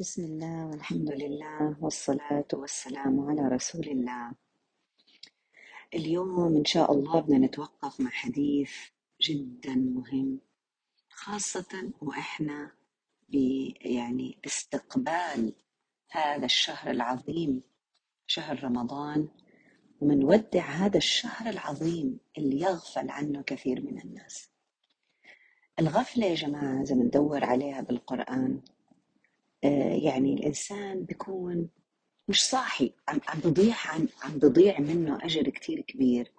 بسم الله والحمد لله والصلاة والسلام على رسول الله. اليوم إن شاء الله بدنا نتوقف مع حديث جدا مهم خاصة وإحنا يعني باستقبال هذا الشهر العظيم شهر رمضان ومنودع هذا الشهر العظيم اللي يغفل عنه كثير من الناس. الغفلة يا جماعة إذا بندور عليها بالقرآن يعني الإنسان بيكون مش صاحي. عم عم بضيع عم, عم بضيع منه أجر كتير كبير.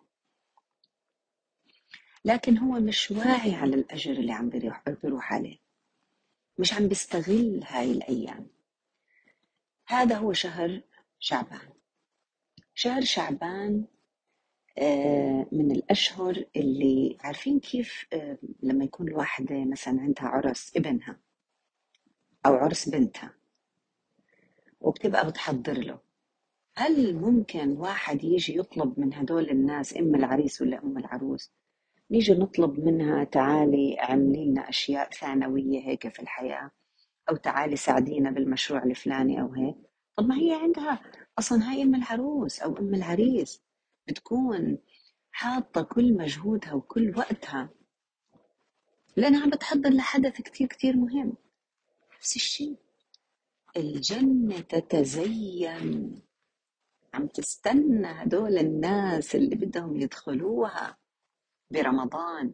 لكن هو مش واعي على الأجر اللي عم بيروح, بيروح عليه. مش عم بيستغل هاي الأيام. هذا هو شهر شعبان. شهر شعبان آه، من الأشهر اللي عارفين كيف آه، لما يكون الواحدة مثلا عندها عرس ابنها. أو عرس بنتها. وبتبقى بتحضر له. هل ممكن واحد يجي يطلب من هدول الناس ام العريس ولا ام العروس نيجي نطلب منها تعالي اعملي لنا أشياء ثانوية هيك في الحياة أو تعالي ساعدينا بالمشروع الفلاني أو هيك؟ طب ما هي عندها. أصلا هاي ام العروس أو ام العريس. بتكون حاطة كل مجهودها وكل وقتها. لأنها عم بتحضر لحدث كتير كتير مهم. نفس الشيء. الجنة تتزين. عم تستنى هدول الناس اللي بدهم يدخلوها برمضان.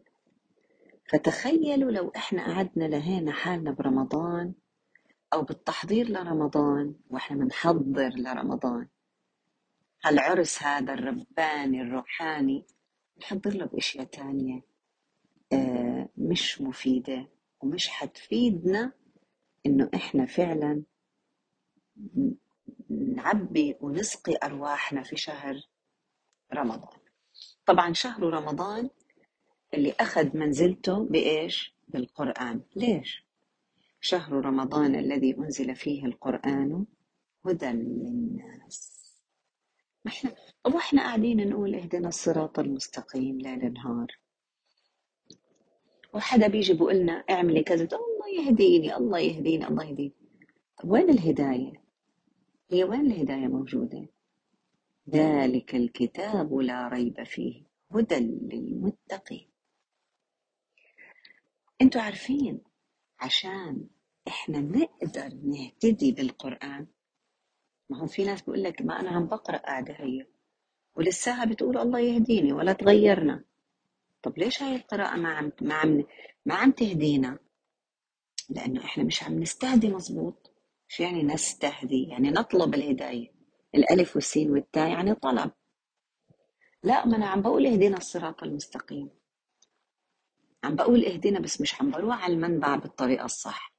فتخيلوا لو إحنا قعدنا لهينا حالنا برمضان أو بالتحضير لرمضان وإحنا بنحضر لرمضان. هالعرس هذا الرباني الروحاني نحضر له بأشياء تانية. آه، مش مفيدة ومش حتفيدنا إنه إحنا فعلا نعبي ونسقي أرواحنا في شهر رمضان. طبعا شهر رمضان اللي أخذ منزلته بإيش؟ بالقرآن. ليش؟ شهر رمضان الذي أنزل فيه القرآن هدى للناس. إحنا طب وإحنا قاعدين نقول اهدنا الصراط المستقيم ليل نهار وحدا بيجي بيقول لنا اعملي كذا يهديني الله يهديني الله يهديني. وين الهداية؟ هي وين الهداية موجودة؟ ذلك الكتاب لا ريب فيه هدى للمتقين. أنتوا عارفين عشان إحنا نقدر نهتدي بالقرآن ما هو في ناس بيقول لك ما أنا عم بقرأ قاعدة هي ولساها بتقول الله يهديني ولا تغيرنا. طب ليش هاي القراءة ما عم ما عم ما عم تهدينا؟ لأنه إحنا مش عم نستهدي مزبوط شو يعني نستهدي؟ يعني نطلب الهداية. الألف والسين والتاء يعني طلب. لا ما أنا عم بقول اهدنا الصراط المستقيم. عم بقول اهدنا بس مش عم بروح على المنبع بالطريقة الصح.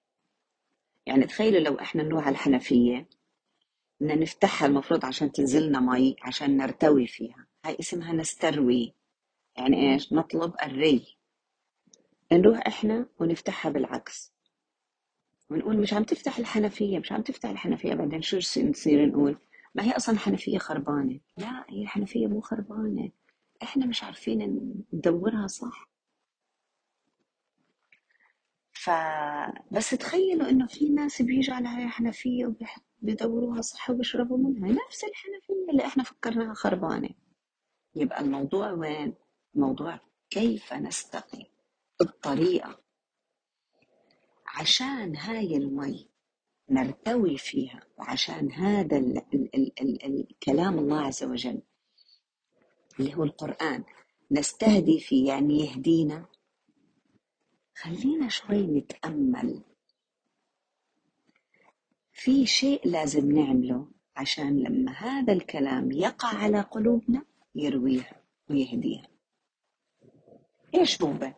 يعني تخيلوا لو إحنا نروح على الحنفية بدنا نفتحها المفروض عشان تنزلنا مي عشان نرتوي فيها. هاي اسمها نستروي. يعني إيش؟ نطلب الري. نروح إحنا ونفتحها بالعكس. ونقول مش عم تفتح الحنفية مش عم تفتح الحنفية بعدين شو نصير نقول؟ ما هي أصلا الحنفية خربانة. لا هي الحنفية مو خربانة. إحنا مش عارفين ندورها صح. فبس تخيلوا إنه في ناس بيجوا على هاي الحنفية وبيدوروها صح وبيشربوا منها. نفس الحنفية اللي إحنا فكرناها خربانة. يبقى الموضوع وين؟ الموضوع كيف نستقي الطريقة عشان هاي المي نرتوي فيها وعشان هذا ال ال ال ال الكلام الله عز وجل اللي هو القرآن. نستهدي فيه يعني يهدينا. خلينا شوي نتأمل. في شيء لازم نعمله عشان لما هذا الكلام يقع على قلوبنا يرويها ويهديها. إيش هو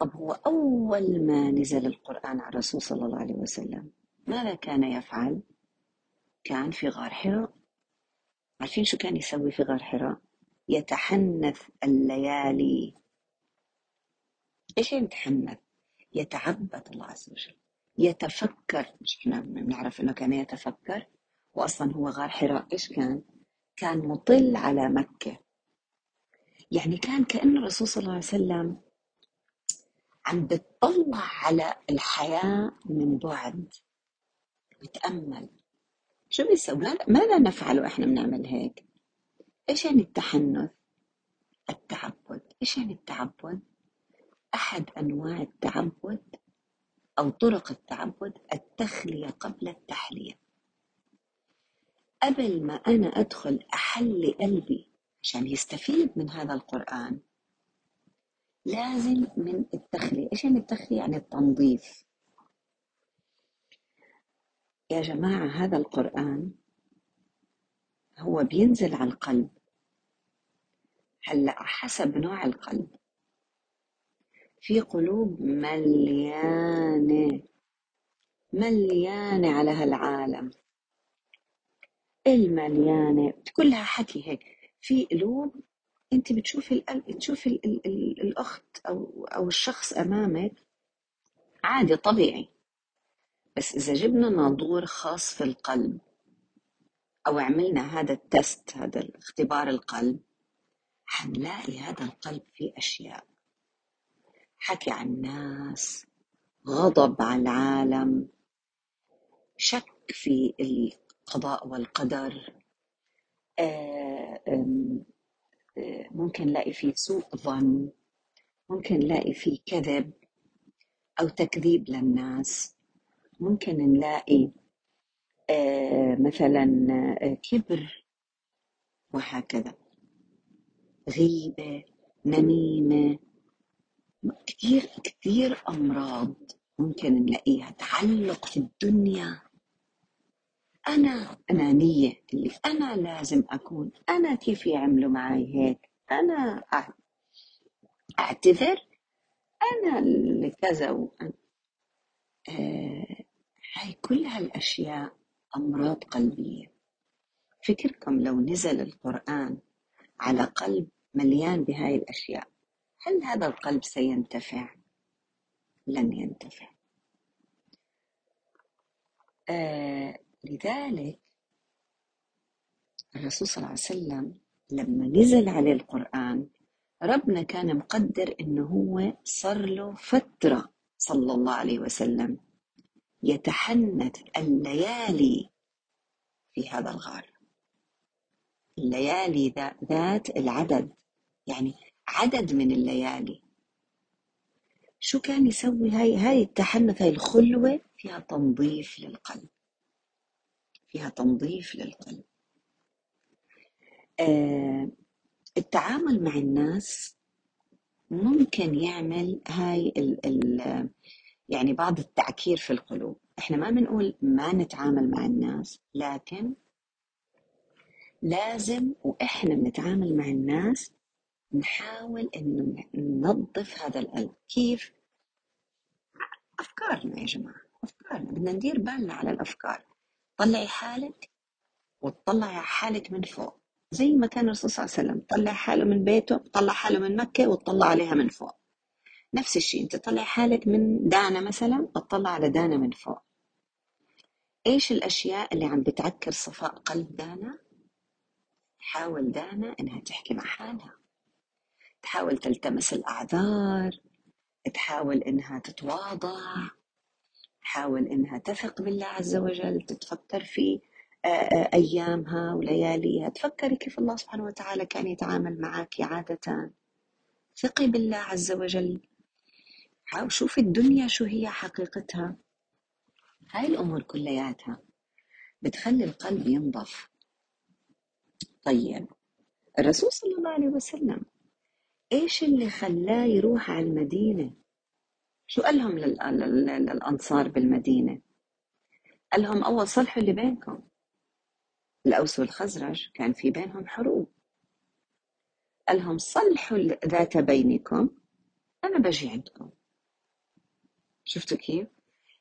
طب هو أول ما نزل القرآن على الرسول صلى الله عليه وسلم ماذا كان يفعل؟ كان في غار حراء عارفين شو كان يسوي في غار حراء؟ يتحنث الليالي إيش يتحنث؟ يتعبد الله عز وجل يتفكر مش إحنا بنعرف إنه كان يتفكر واصلا هو غار حراء إيش كان؟ كان مطل على مكة يعني كان كأن الرسول صلى الله عليه وسلم عم بتطلع على الحياة من بعد. بتأمل شو بيسوي؟ ماذا ماذا نفعل وإحنا بنعمل هيك؟ إيش يعني التحنث؟ التعبد. إيش يعني التعبد؟ أحد أنواع التعبد أو طرق التعبد التخلية قبل التحلية. قبل ما أنا أدخل أحلي قلبي عشان يستفيد من هذا القرآن لازم من التخلية إيش يعني التخلية؟ يعني التنظيف. يا جماعة هذا القرآن هو بينزل على القلب. هلأ حسب نوع القلب. في قلوب مليانة مليانة على هالعالم. المليانة كلها حكي هيك. في قلوب انت بتشوفي القلب تشوفي ال ال ال الاخت أو أو الشخص امامك عادي طبيعي. بس إذا جبنا ناظور خاص في القلب أو عملنا هذا التست هذا اختبار القلب حنلاقي هذا القلب فيه أشياء. حكي عن الناس غضب على العالم شك في القضاء والقدر آه، ممكن نلاقي فيه سوء ظن ممكن نلاقي فيه كذب أو تكذيب للناس. ممكن نلاقي آه، مثلا آه، كبر وهكذا. غيبة نميمة كثير كثير أمراض ممكن نلاقيها. تعلق في الدنيا. أنا أنانية اللي أنا لازم أكون أنا كيف يعملوا معي هيك؟ أنا أع- أعتذر أنا اللي كذا وأنا آه هاي كل هالأشياء أمراض قلبية. فكركم لو نزل القرآن على قلب مليان بهاي الأشياء هل هذا القلب سينتفع؟ لن ينتفع. آه لذلك الرسول صلى الله عليه وسلم لما نزل عليه القرآن ربنا كان مقدر إنه هو صار له فترة صلى الله عليه وسلم يتحنث الليالي في هذا الغار. الليالي ذا- ذات العدد يعني عدد من الليالي. شو كان يسوي هاي هاي التحنث هاي الخلوة؟ فيها تنظيف للقلب. فيها تنظيف للقلب. آه التعامل مع الناس ممكن يعمل هاي ال ال يعني بعض التعكير في القلوب. إحنا ما بنقول ما نتعامل مع الناس لكن لازم وإحنا بنتعامل مع الناس نحاول إنه ننظف هذا القلب. كيف؟ أفكارنا يا جماعة أفكارنا. بدنا ندير بالنا على الأفكار. طلعي حالك وتطلعي على حالك من فوق. زي ما كان الرسول صلى الله عليه وسلم طلع حاله من بيته طلع حاله من مكة وتطلع عليها من فوق. نفس الشيء انت طلع حالك من دانا مثلا تطلع على دانا من فوق. إيش الأشياء اللي عم بتعكر صفاء قلب دانا؟ تحاول دانا إنها تحكي مع حالها. تحاول تلتمس الأعذار تحاول إنها تتواضع. تحاول إنها تثق بالله عز وجل تتفكر في أيامها ولياليها. تفكري كيف الله سبحانه وتعالى كان يتعامل معك عادة. ثقي بالله عز وجل. حاول شوفي الدنيا شو هي حقيقتها. هاي الأمور كلياتها. بتخلي القلب ينضف. طيب الرسول صلى الله عليه وسلم إيش اللي خلاه يروح على المدينة؟ شو قال لهم لل- لل- للأنصار بالمدينة؟ قال لهم أول صلحوا اللي بينكم. الأوس والخزرج كان في بينهم حروب. قال لهم صلحوا ذات بينكم أنا بجي عندكم. شفتوا كيف؟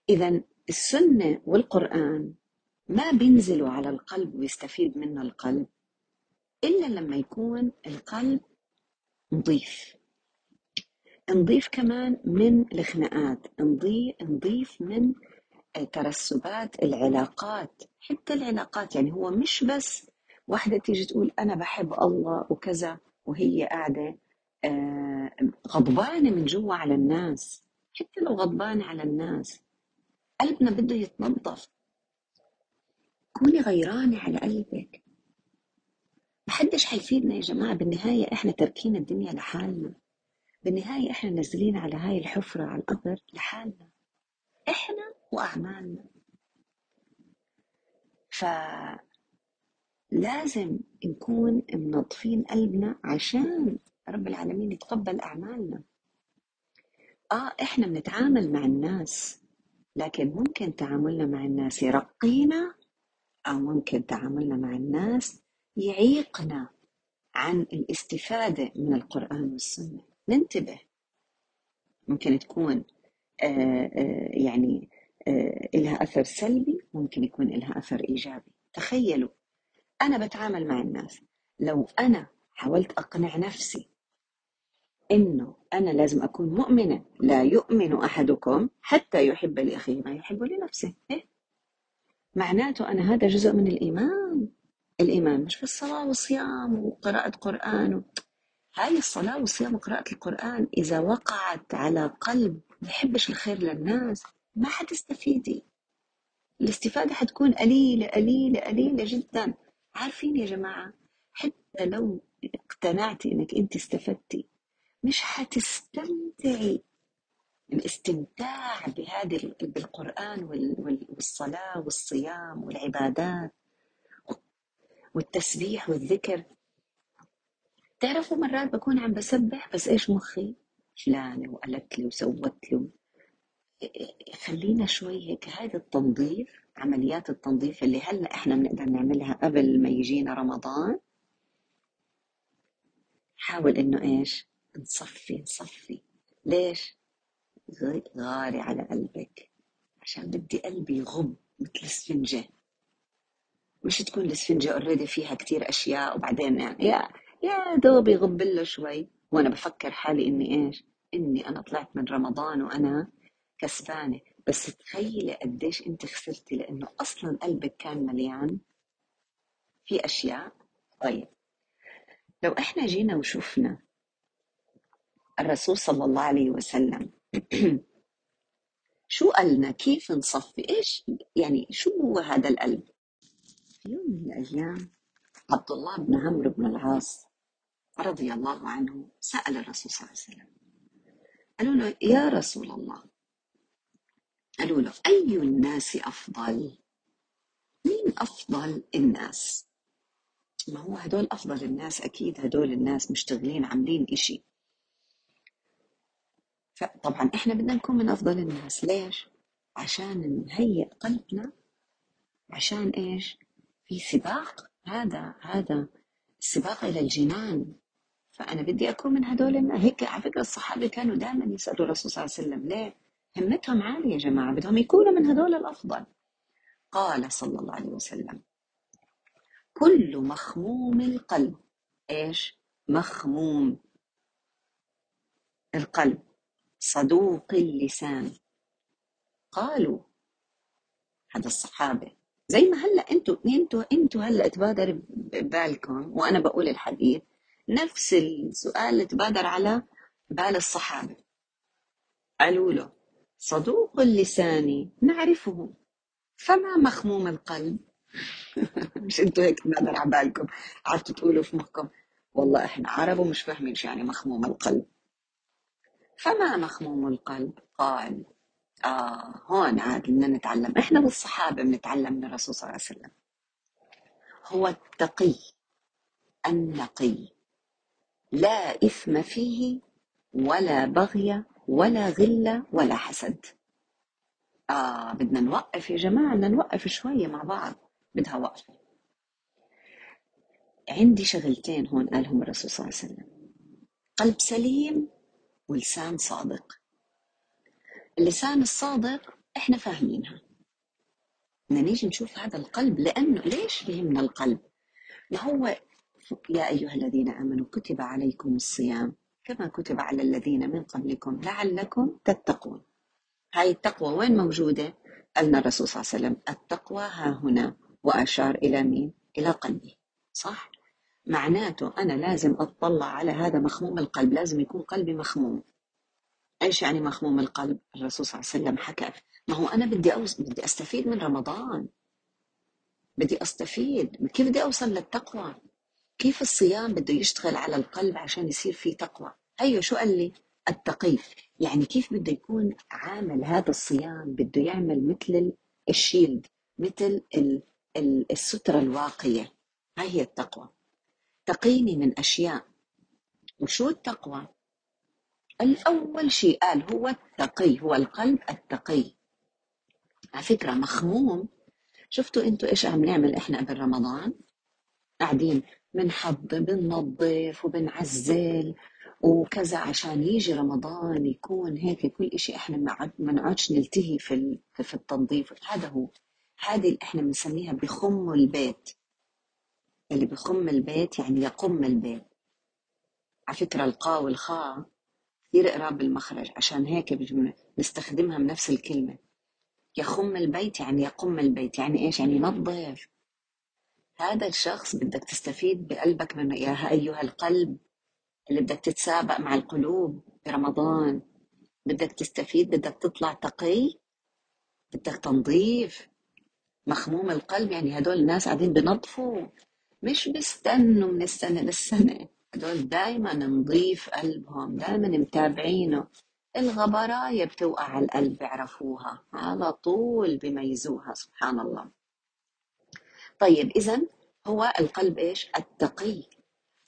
إذا السنة والقرآن ما بينزلوا على القلب ويستفيد منه القلب إلا لما يكون القلب نظيف. نضيف كمان من الخناقات نضيف نضيف من ترسبات العلاقات. حتى العلاقات يعني هو مش بس واحدة تيجي تقول أنا بحب الله وكذا وهي قاعدة آه، غضبانة من جوا على الناس. حتى لو غضبانة على الناس قلبنا بده يتنظف. كوني غيرانة على قلبك. محدش حيفيدنا يا جماعة. بالنهاية إحنا تركين الدنيا لحالنا. بالنهاية إحنا نازلين على هاي الحفرة على القبر لحالنا إحنا وأعمالنا. فلازم نكون منظفين قلبنا عشان رب العالمين يتقبل أعمالنا. آه إحنا بنتعامل مع الناس لكن ممكن تعاملنا مع الناس يرقينا أو ممكن تعاملنا مع الناس يعيقنا عن الاستفادة من القرآن والسنة. ننتبه ممكن تكون آه، آه، يعني آه، إلها أثر سلبي ممكن يكون إلها أثر إيجابي. تخيلوا أنا بتعامل مع الناس. لو أنا حاولت أقنع نفسي إنه أنا لازم أكون مؤمنة لا يؤمن أحدكم حتى يحب لأخيه ما يحب لنفسه. إيه؟ معناته أنا هذا جزء من الإيمان. الإيمان مش في الصلاة والصيام وقراءة قرآن و... هاي الصلاة والصيام وقراءة القرآن إذا وقعت على قلب ما يحبش الخير للناس ما حتستفيدي الاستفادة حتكون قليلة قليلة قليلة جدا. عارفين يا جماعة حتى لو اقتنعتي إنك أنت استفدتي مش حتستمتعي. الاستمتاع بهذه بالقرآن والصلاة والصيام والعبادات والتسبيح والذكر تعرفوا مرات بكون عم بسبح بس إيش مخي؟ فلانة وقالت لي وسوت لي خلينا شوي هيك. هذا التنظيف عمليات التنظيف اللي هلأ إحنا بنقدر نعملها قبل ما يجينا رمضان. حاول إنه إيش؟ نصفي نصفي. ليش؟ غاري على قلبك. عشان بدي قلبي يغب مثل السفنجة. مش تكون السفنجة اوريدي فيها كتير أشياء وبعدين يعني يا يا دوب يغب له شوي. وأنا بفكر حالي إني إيش؟ إني أنا طلعت من رمضان وأنا كسبانة. بس تخيلي قديش أنت خسرتي لأنه أصلا قلبك كان مليان في أشياء. طيب لو إحنا جينا وشفنا الرسول صلى الله عليه وسلم شو قالنا؟ كيف نصفي؟ إيش يعني شو هو هذا القلب؟ في يوم من الأيام عبد الله بن عمرو بن العاص رضي الله عنه سأل الرسول صلى الله عليه وسلم. قالوا له يا رسول الله. قالوا له أي الناس أفضل؟ مين أفضل الناس؟ ما هو هدول أفضل الناس أكيد هدول الناس مشتغلين عاملين إشي. فطبعا إحنا بدنا نكون من أفضل الناس. ليش؟ عشان نهيئ قلبنا. عشان إيش؟ في سباق. هذا هذا السباق إلى الجنان. فأنا بدي أكون من هدول هيك على فكرة الصحابة كانوا دائما يسألوا الرسول صلى الله عليه وسلم ليه؟ همتهم عالية يا جماعة؟ بدهم يكونوا من هدول الأفضل. قال صلى الله عليه وسلم كل مخموم القلب. إيش؟ مخموم القلب. صدوق اللسان. قالوا هذا الصحابة زي ما هلأ أنتوا أنتوا أنتوا هلأ تبادر ببالكم وأنا بقول الحديث نفس السؤال اللي تبادر على بال الصحابة. قالوا له صدوق اللسان نعرفه فما مخموم القلب. مش أنتوا هيك تبادر على بالكم قعدتوا تقولوا في مخكم. والله إحنا عرب ومش فاهمين شو يعني مخموم القلب. فما مخموم القلب؟ قال آه هون عاد بدنا نتعلم. إحنا بالصحابة بنتعلم من الرسول صلى الله عليه وسلم. هو التقي النقي. لا إثم فيه ولا بغي ولا غلة ولا حسد. آه بدنا نوقف يا جماعة بدنا نوقف شوية مع بعض. بدها وقف. عندي شغلتين هون قالهم الرسول صلى الله عليه وسلم. قلب سليم ولسان صادق. اللسان الصادق إحنا فاهمينها. بدنا نيجي نشوف هذا القلب لأنه ليش فهمنا القلب؟ ما هو يا أيها الذين آمنوا كتب عليكم الصيام كما كتب على الذين من قبلكم لعلكم تتقون. هاي التقوى وين موجودة؟ قالنا الرسول صلى الله عليه وسلم التقوى ها هنا وأشار إلى مين؟ إلى قلبي. صح؟ معناته أنا لازم أطلع على هذا مخموم القلب لازم يكون قلبي مخموم. إيش يعني مخموم القلب؟ الرسول صلى الله عليه وسلم حكى. ما هو أنا بدي أوز... بدي أستفيد من رمضان. بدي أستفيد. كيف بدي أوصل للتقوى؟ كيف الصيام بده يشتغل على القلب عشان يصير في تقوى؟ هيو شو قال لي؟ التقي يعني كيف بده يكون عامل هذا الصيام؟ بده يعمل مثل الشيلد مثل السترة الواقية. هاي هي التقوى. تقيني من أشياء. وشو التقوى؟ الأول شيء قال هو التقي هو القلب التقي. على فكرة مخموم. شفتوا أنتوا إيش عم نعمل إحنا قبل رمضان؟ قاعدين بنحضر بننظف وبنعزل وكذا عشان يجي رمضان يكون هيك كل إشي إحنا ما نقعدش نلتهي في في التنظيف. هذا هو. هذه اللي إحنا بنسميها بخم البيت. اللي بخم البيت يعني يقم البيت. على فكرة القاء والخاء كثير قراب بالمخرج عشان هيك بنستخدمها بنفس الكلمة. يخم البيت يعني يقم البيت. يعني إيش؟ يعني ينظف. هذا الشخص بدك تستفيد بقلبك منه يا أيها القلب اللي بدك تتسابق مع القلوب برمضان. بدك تستفيد بدك تطلع تقي بدك تنظيف. مخموم القلب يعني هدول الناس قاعدين بنظفوا. مش بيستنوا من السنة للسنة. هدول دايما نظيف قلبهم دايما متابعينه. الغبراية بتوقع على القلب بيعرفوها على طول بيميزوها سبحان الله. طيب إذا هو القلب إيش؟ التقي.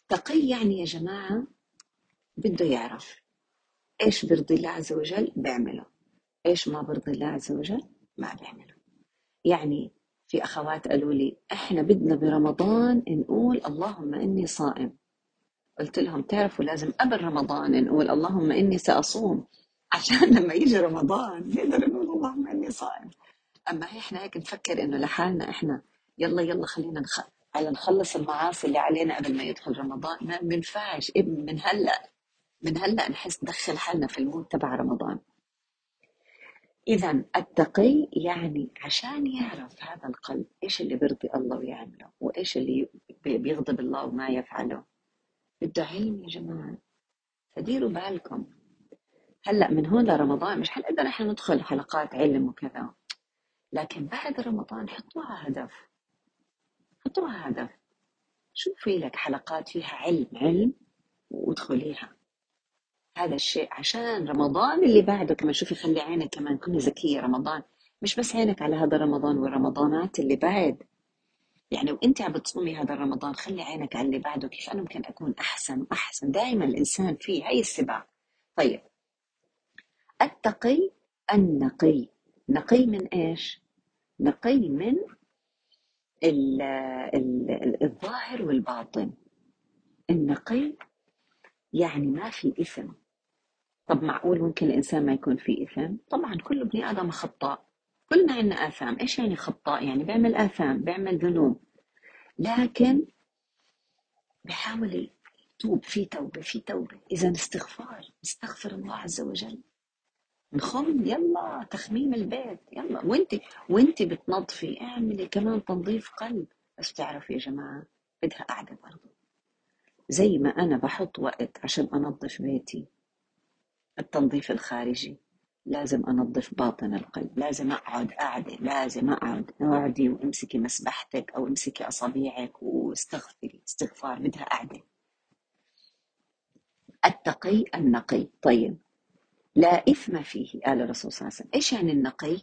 تقي يعني يا جماعة بده يعرف إيش برضي الله عز وجل بيعمله إيش ما برضي الله عز وجل ما بيعمله. يعني في أخوات قالوا لي إحنا بدنا برمضان نقول اللهم إني صائم. قلت لهم تعرفوا لازم قبل رمضان نقول اللهم إني سأصوم عشان لما يجي رمضان نقدر نقول اللهم إني صائم. أما إحنا هيك نفكر إنه لحالنا إحنا يلا يلا خلينا. على نخلص المعاصي اللي علينا قبل ما يدخل رمضان. ما بينفعش من هلأ من هلأ نحس ندخل حالنا في المود تبع رمضان. إذا التقي يعني عشان يعرف هذا القلب إيش اللي بيرضي الله ويعمله وإيش اللي بيغضب الله وما يفعله. بده علم يا جماعة. فديروا بالكم. هلأ من هون لرمضان مش حنقدر إحنا ندخل حلقات علم وكذا. لكن بعد رمضان حطوها هدف. حطوها هدف شوفي لك حلقات فيها علم علم وادخليها. هذا الشيء عشان رمضان اللي بعده كمان. شوفي خلي عينك كمان كوني ذكية رمضان. مش بس عينك على هذا رمضان والرمضانات اللي بعد. يعني وإنت عم بتصومي هذا رمضان خلي عينك على اللي بعده. كيف أنا ممكن أكون أحسن؟ واحسن دائما الإنسان فيه هي السباق. طيب. التقي النقي. نقي من إيش؟ نقي من ال ال الظاهر والباطن. النقي يعني ما في إثم. طب معقول ممكن الإنسان ما يكون فيه إثم؟ طبعا كل ابن آدم خطاء. كلنا عندنا آثام. إيش يعني خطاء؟ يعني بيعمل آثام بيعمل ذنوب. لكن بحاول يتوب في توبة في توبة. إذا استغفار استغفر الله عز وجل. نخم يلا تخميم البيت يلا. وانت وانت بتنظفي اعملي كمان تنظيف قلب. بس تعرفي يا جماعة بدها قعدة برضه. زي ما أنا بحط وقت عشان أنظف بيتي. التنظيف الخارجي. لازم أنظف باطن القلب. لازم أقعد قاعدة لازم أقعد اقعدي وأمسكي مسبحتك أو أمسكي أصابيعك واستغفري. استغفار بدها قعدة التقي النقي. طيب. لا إثم فيه قال الرسول صلى الله عليه وسلم. إيش يعني النقي؟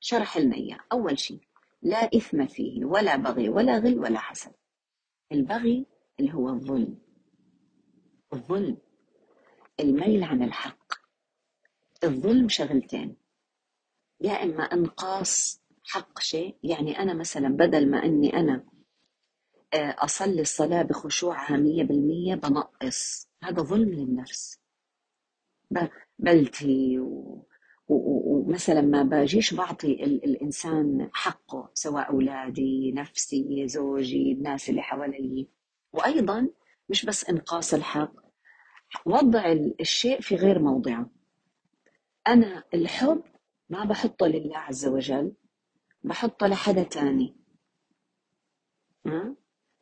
شرح لنا إياه. أول شيء لا إثم فيه ولا بغي ولا غل ولا حسد. البغي اللي هو الظلم. الظلم. الميل عن الحق. الظلم شغلتين. يا إما إنقاص حق شيء يعني أنا مثلا بدل ما أني أنا آه، أصلي الصلاة بخشوعها مية بالمية بنقص. هذا ظلم للنفس. بلتي و... ومثلا ما باجيش بعطي الإنسان حقه سواء أولادي نفسي زوجي الناس اللي حوالي. وأيضا مش بس إنقاص الحق وضع الشيء في غير موضعه. أنا الحب ما بحطه لله عز وجل بحطه لحدا تاني.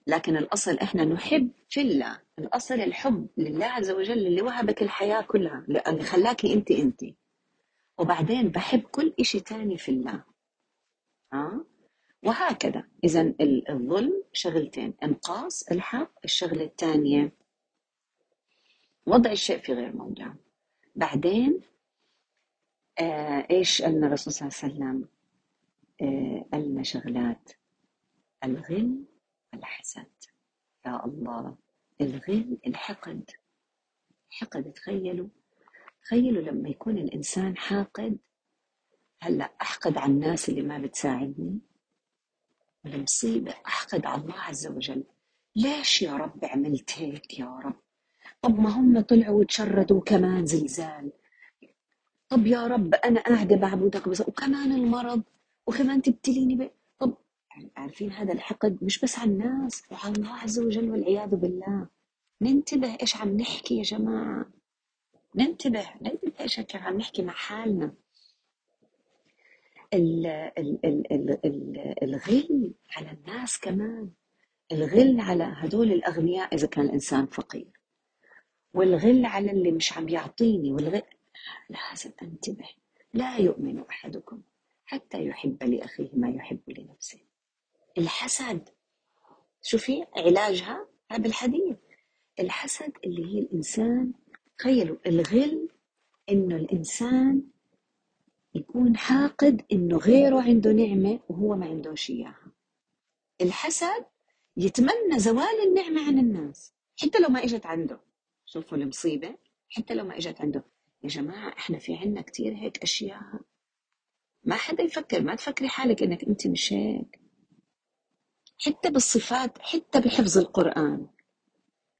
لكن الأصل إحنا نحب في الله الأصل الحب لله عز وجل اللي وهبك الحياة كلها اللي خلاكي أنت أنت. وبعدين بحب كل إشي تاني في الله. ها وهكذا. إذا الظلم شغلتين إنقاص الحق الشغلة الثانية وضع الشيء في غير موضعه بعدين آه إيش قالنا الرسول صلى الله عليه وسلم؟ آه قالنا شغلات الغل والحسد يا الله الغل الحقد. حقد تخيلوا. تخيلوا لما يكون الإنسان حاقد. هلأ أحقد على الناس اللي ما بتساعدني؟ المصيبة أحقد على الله عز وجل. ليش يا رب عملت هيك يا رب؟ طب ما هم طلعوا وتشردوا كمان زلزال. طب يا رب أنا قاعدة بعبدك بس وكمان المرض. وكمان تبتليني ب... يعني عارفين هذا الحقد مش بس على الناس وعلى الله عز وجل والعياذ بالله. ننتبه إيش عم نحكي يا جماعة. ننتبه ننتبه كيف عم نحكي مع حالنا. ال ال ال ال ال الغل على الناس كمان. الغل على هدول الأغنياء إذا كان الإنسان فقير. والغل على اللي مش عم يعطيني والغل لازم أنتبه. لا يؤمن أحدكم حتى يحب لأخيه ما يحب لنفسه. الحسد. شوفي علاجها بالحديث الحسد اللي هي الإنسان تخيلوا الغل إنه الإنسان يكون حاقد إنه غيره عنده نعمة وهو ما عندوش إياها. الحسد يتمنى زوال النعمة عن الناس. حتى لو ما إجت عنده. شوفوا المصيبة. حتى لو ما إجت عنده. يا جماعة إحنا في عنا كتير هيك أشياء. ما حدا يفكر. ما تفكري حالك إنك أنت مش هيك حتى بالصفات حتى بحفظ القرآن.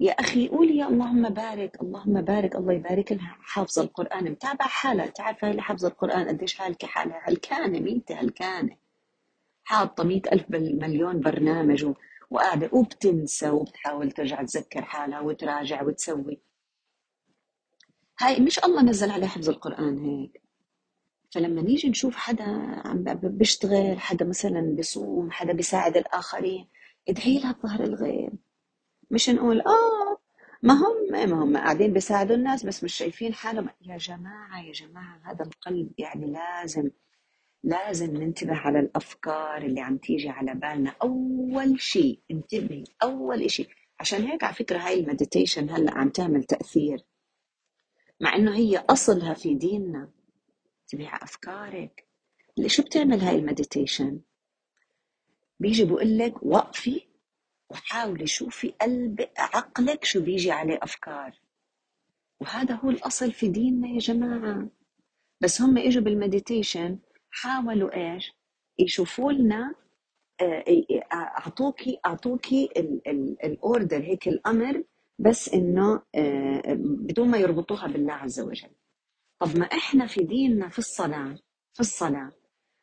يا أخي قولي يا اللهم بارك اللهم بارك الله يبارك لها حافظة القرآن متابعة حالها تعرف هاي حافظة القرآن قديش حالك حالها هلكانة ميتة هلكانة حاطة مئة ألف مليون برنامج وقاعدة وبتنسى وبتحاول ترجع تذكر حالها وتراجع وتسوي. هاي مش الله نزل عليه حفظ القرآن هيك. فلما نيجي نشوف حدا عم بيشتغل حدا مثلا بيصوم حدا بيساعد الآخرين إدعي لها بظهر الغيب. مش نقول آه ما هم ما هم قاعدين بيساعدوا الناس بس مش شايفين حالهم. يا جماعة يا جماعة هذا القلب يعني لازم لازم ننتبه على الأفكار اللي عم تيجي على بالنا. أول شيء انتبهي أول شيء عشان هيك على فكرة هاي ال meditation هلأ عم تعمل تأثير. مع إنه هي أصلها في ديننا. على أفكارك. شو بتعمل هاي ال meditation؟ بيجي بقول لك وقفي وحاولي شوفي قلب عقلك شو بيجي عليه أفكار. وهذا هو الأصل في ديننا يا جماعة. بس هم إجوا بال meditation حاولوا إيش؟ يشوفوا لنا آه، أعطوكي أعطوكي ال order هيك الأمر بس إنه آه، بدون ما يربطوها بالله عز وجل. طب ما إحنا في ديننا في الصلاة في الصلاة.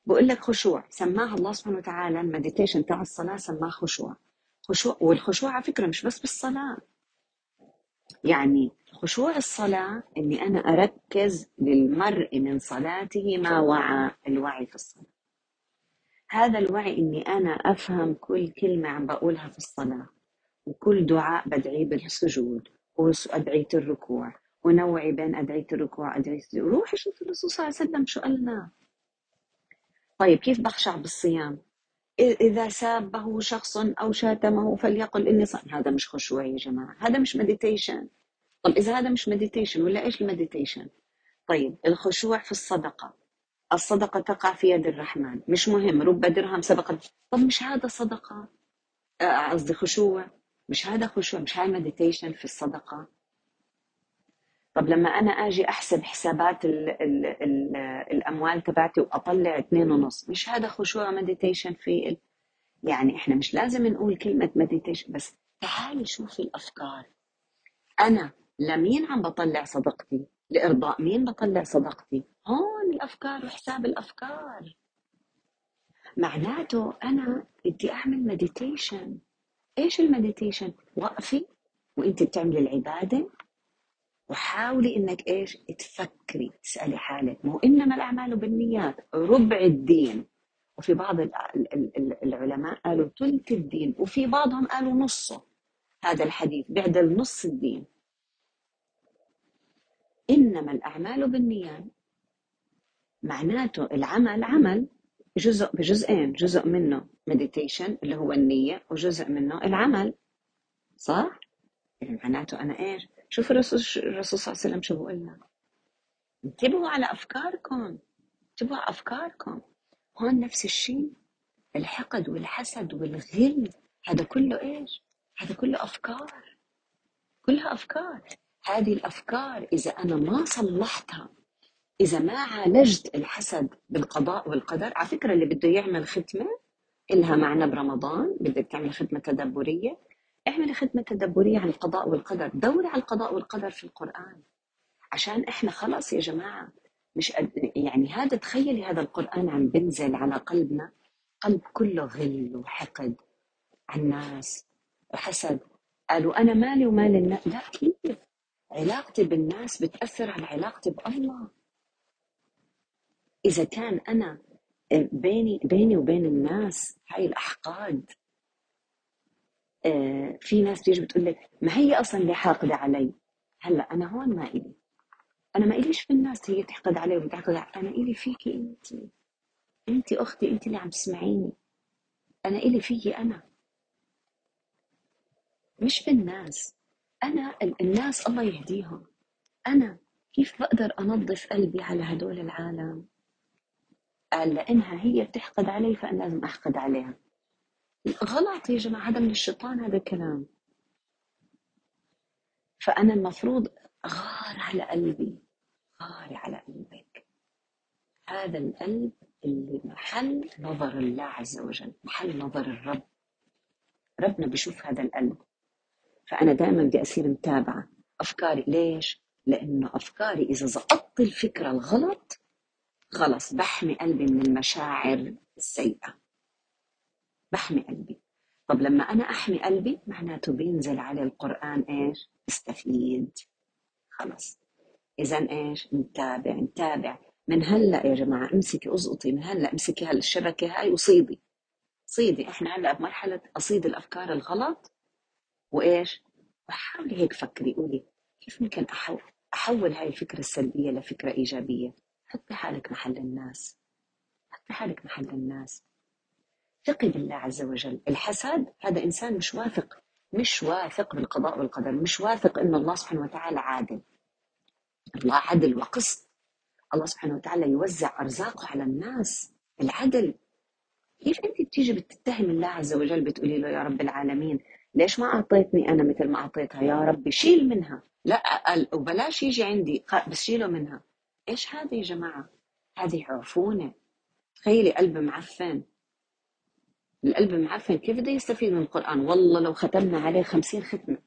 بقول لك خشوع سماها الله سبحانه وتعالى ال meditation تاع الصلاة سماه خشوع. خشوع والخشوع على فكرة مش بس بالصلاة. يعني خشوع الصلاة إني أنا أركز للمرء من صلاته ما وعى الوعي في الصلاة. هذا الوعي إني أنا أفهم كل كلمة عم بقولها في الصلاة وكل دعاء بدعيه بالسجود وأدعية الركوع ونوعي بين أدعية الركوع أدعية روحي شوف الرسول صلى الله عليه وسلم شو قالنا طيب كيف بخشع بالصيام؟ إذا سابه شخص أو شاتمه فليقل إني صائم هذا مش خشوع يا جماعة هذا مش مديتيشن طب إذا هذا مش meditation ولا إيش ال meditation طيب الخشوع في الصدقة. الصدقة تقع في يد الرحمن مش مهم رب درهم سبق. طب مش هذا صدقة؟ قصدي خشوع. مش هذا خشوع مش هاي meditation في الصدقة؟ طب لما أنا أجي أحسب حسابات ال ال ال الأموال تبعتي وأطلع اثنين ونص مش هذا خشوع meditation في. يعني إحنا مش لازم نقول كلمة meditation بس تعالي شوفي الأفكار. أنا لمين عم بطلع صدقتي؟ لإرضاء مين بطلع صدقتي؟ هون الأفكار وحساب الأفكار. معناته أنا بدي أعمل meditation إيش ال meditation وقفي وإنت بتعملي العبادة وحاولي إنك إيش؟ تفكري تسألي حالك. مو إنما الأعمال بالنيات. ربع الدين. وفي بعض العلماء قالوا ثلث الدين. وفي بعضهم قالوا نصه. هذا الحديث بيعدل نص الدين. إنما الأعمال بالنيات. معناته العمل عمل جزء بجزئين. جزء منه مديتيشن اللي هو النية وجزء منه العمل. صح؟ يعني معناته أنا إيش؟ شوف الرسول الرسول صلى الله عليه وسلم شو بقول لنا انتبهوا على أفكاركم انتبهوا على أفكاركم. هون نفس الشيء الحقد والحسد والغل هذا كله إيش؟ هذا كله أفكار. كلها أفكار. هذه الأفكار إذا أنا ما صلحتها إذا ما عالجت الحسد بالقضاء والقدر على فكرة اللي بده يعمل ختمة إلها معنى برمضان بدك تعمل ختمة تدبرية. اعملي ختمة تدبرية عن القضاء والقدر دوري على القضاء والقدر في القرآن. عشان إحنا خلاص يا جماعة مش يعني هذا تخيلي هذا القرآن عم بنزل على قلبنا قلب كله غل وحقد على الناس وحسد. قالوا أنا مالي ومال الناس. لا كيف علاقتي بالناس بتأثر على علاقتي بالله. إذا كان أنا بيني بيني وبين الناس هاي الأحقاد آه، في ناس تيجي بتقول لك ما هي أصلا اللي حاقدة علي؟ هلأ أنا هون ما إلي. أنا ما إليش في الناس هي تحقد علي وبتحقد علي. أنا إلي فيكي أنت. أنت أختي أنت اللي عم تسمعيني. أنا إلي فيكي أنا. مش في الناس. أنا الناس الله يهديهم. أنا كيف بقدر أنظف قلبي على هدول العالم؟ قال لأنها هي بتحقد علي فأنا لازم أحقد عليها. غلط يا جماعة هذا من الشيطان هذا الكلام فأنا المفروض غار على قلبي غاري على قلبك. هذا القلب اللي محل نظر الله عز وجل محل نظر الرب. ربنا بيشوف هذا القلب. فأنا دائما بدي أصير متابعة أفكاري. ليش؟ لأنه أفكاري إذا زقطت الفكرة الغلط خلص بحمي قلبي من المشاعر السيئة. بحمي قلبي. طب لما أنا أحمي قلبي معناته بينزل على القرآن إيش؟ استفيد. خلص إذا إيش؟ نتابع نتابع من هلأ يا جماعة امسكي أزقطي من هلأ امسكي هالشبكة هاي وصيدي صيدي إحنا هلأ بمرحلة أصيد الأفكار الغلط. وإيش؟ وحاولي هيك فكري قولي كيف ممكن أحول أحول هاي الفكرة السلبية لفكرة إيجابية؟ حطي حالك محل الناس. حطي حالك محل الناس. ثقي بالله عز وجل. الحسد هذا إنسان مش واثق مش واثق بالقضاء والقدر مش واثق إن الله سبحانه وتعالى عادل. الله عدل وقسط. الله سبحانه وتعالى يوزع أرزاقه على الناس العدل كيف أنت بتيجي بتتهم الله عز وجل بتقولي له يا رب العالمين ليش ما أعطيتني أنا مثل ما أعطيتها؟ يا ربي شيل منها. لا وبلاش يجي عندي بس شيله منها. إيش هذا يا جماعة؟ هذه عفونة. تخيلي قلب معفن. القلب معفن كيف بده يستفيد من القرآن؟ والله لو ختمنا عليه خمسين ختمة.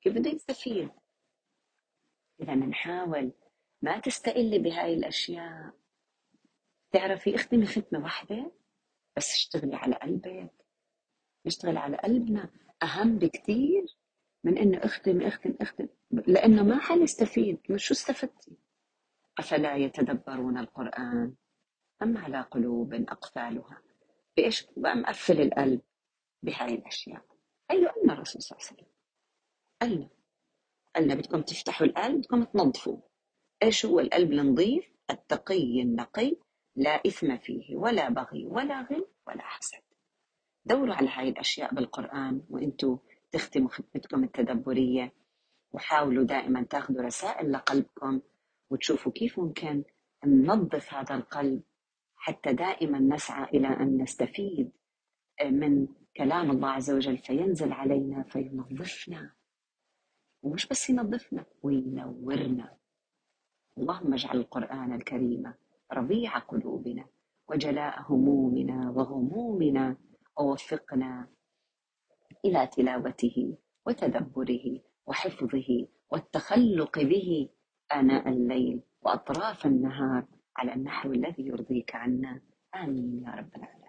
كيف بده يستفيد؟ إذا نحاول ما تستقلي بهاي الأشياء. تعرفي اختمي ختمة واحدة بس اشتغلي على قلبك. نشتغل على قلبنا. أهم بكتير من إنه اختم اختم اختم لأنه ما حنستفيد. شو استفدتي؟ أفلا يتدبرون القرآن؟ أم على قلوب أقفالها؟ بإيش؟ مقفل القلب بهاي الأشياء. أيوة قلنا الرسول صلى الله عليه وسلم؟ قلنا قلنا بدكم تفتحوا القلب بدكم تنظفوه. إيش هو القلب النظيف؟ التقي النقي لا إثم فيه ولا بغي ولا غل ولا حسد. دوروا على هاي الأشياء بالقرآن وإنتوا تختموا خدمتكم التدبرية وحاولوا دائما تاخذوا رسائل لقلبكم وتشوفوا كيف ممكن ننظف هذا القلب حتى دائما نسعى إلى أن نستفيد من كلام الله عز وجل فينزل علينا فينظفنا. ومش بس ينظفنا وينورنا. اللهم اجعل القرآن الكريم ربيع قلوبنا وجلاء همومنا وغمومنا ووفقنا إلى تلاوته وتدبره وحفظه والتخلق به آناء الليل وأطراف النهار. على النحو الذي يرضيك عنا. آمين يا رب العالمين.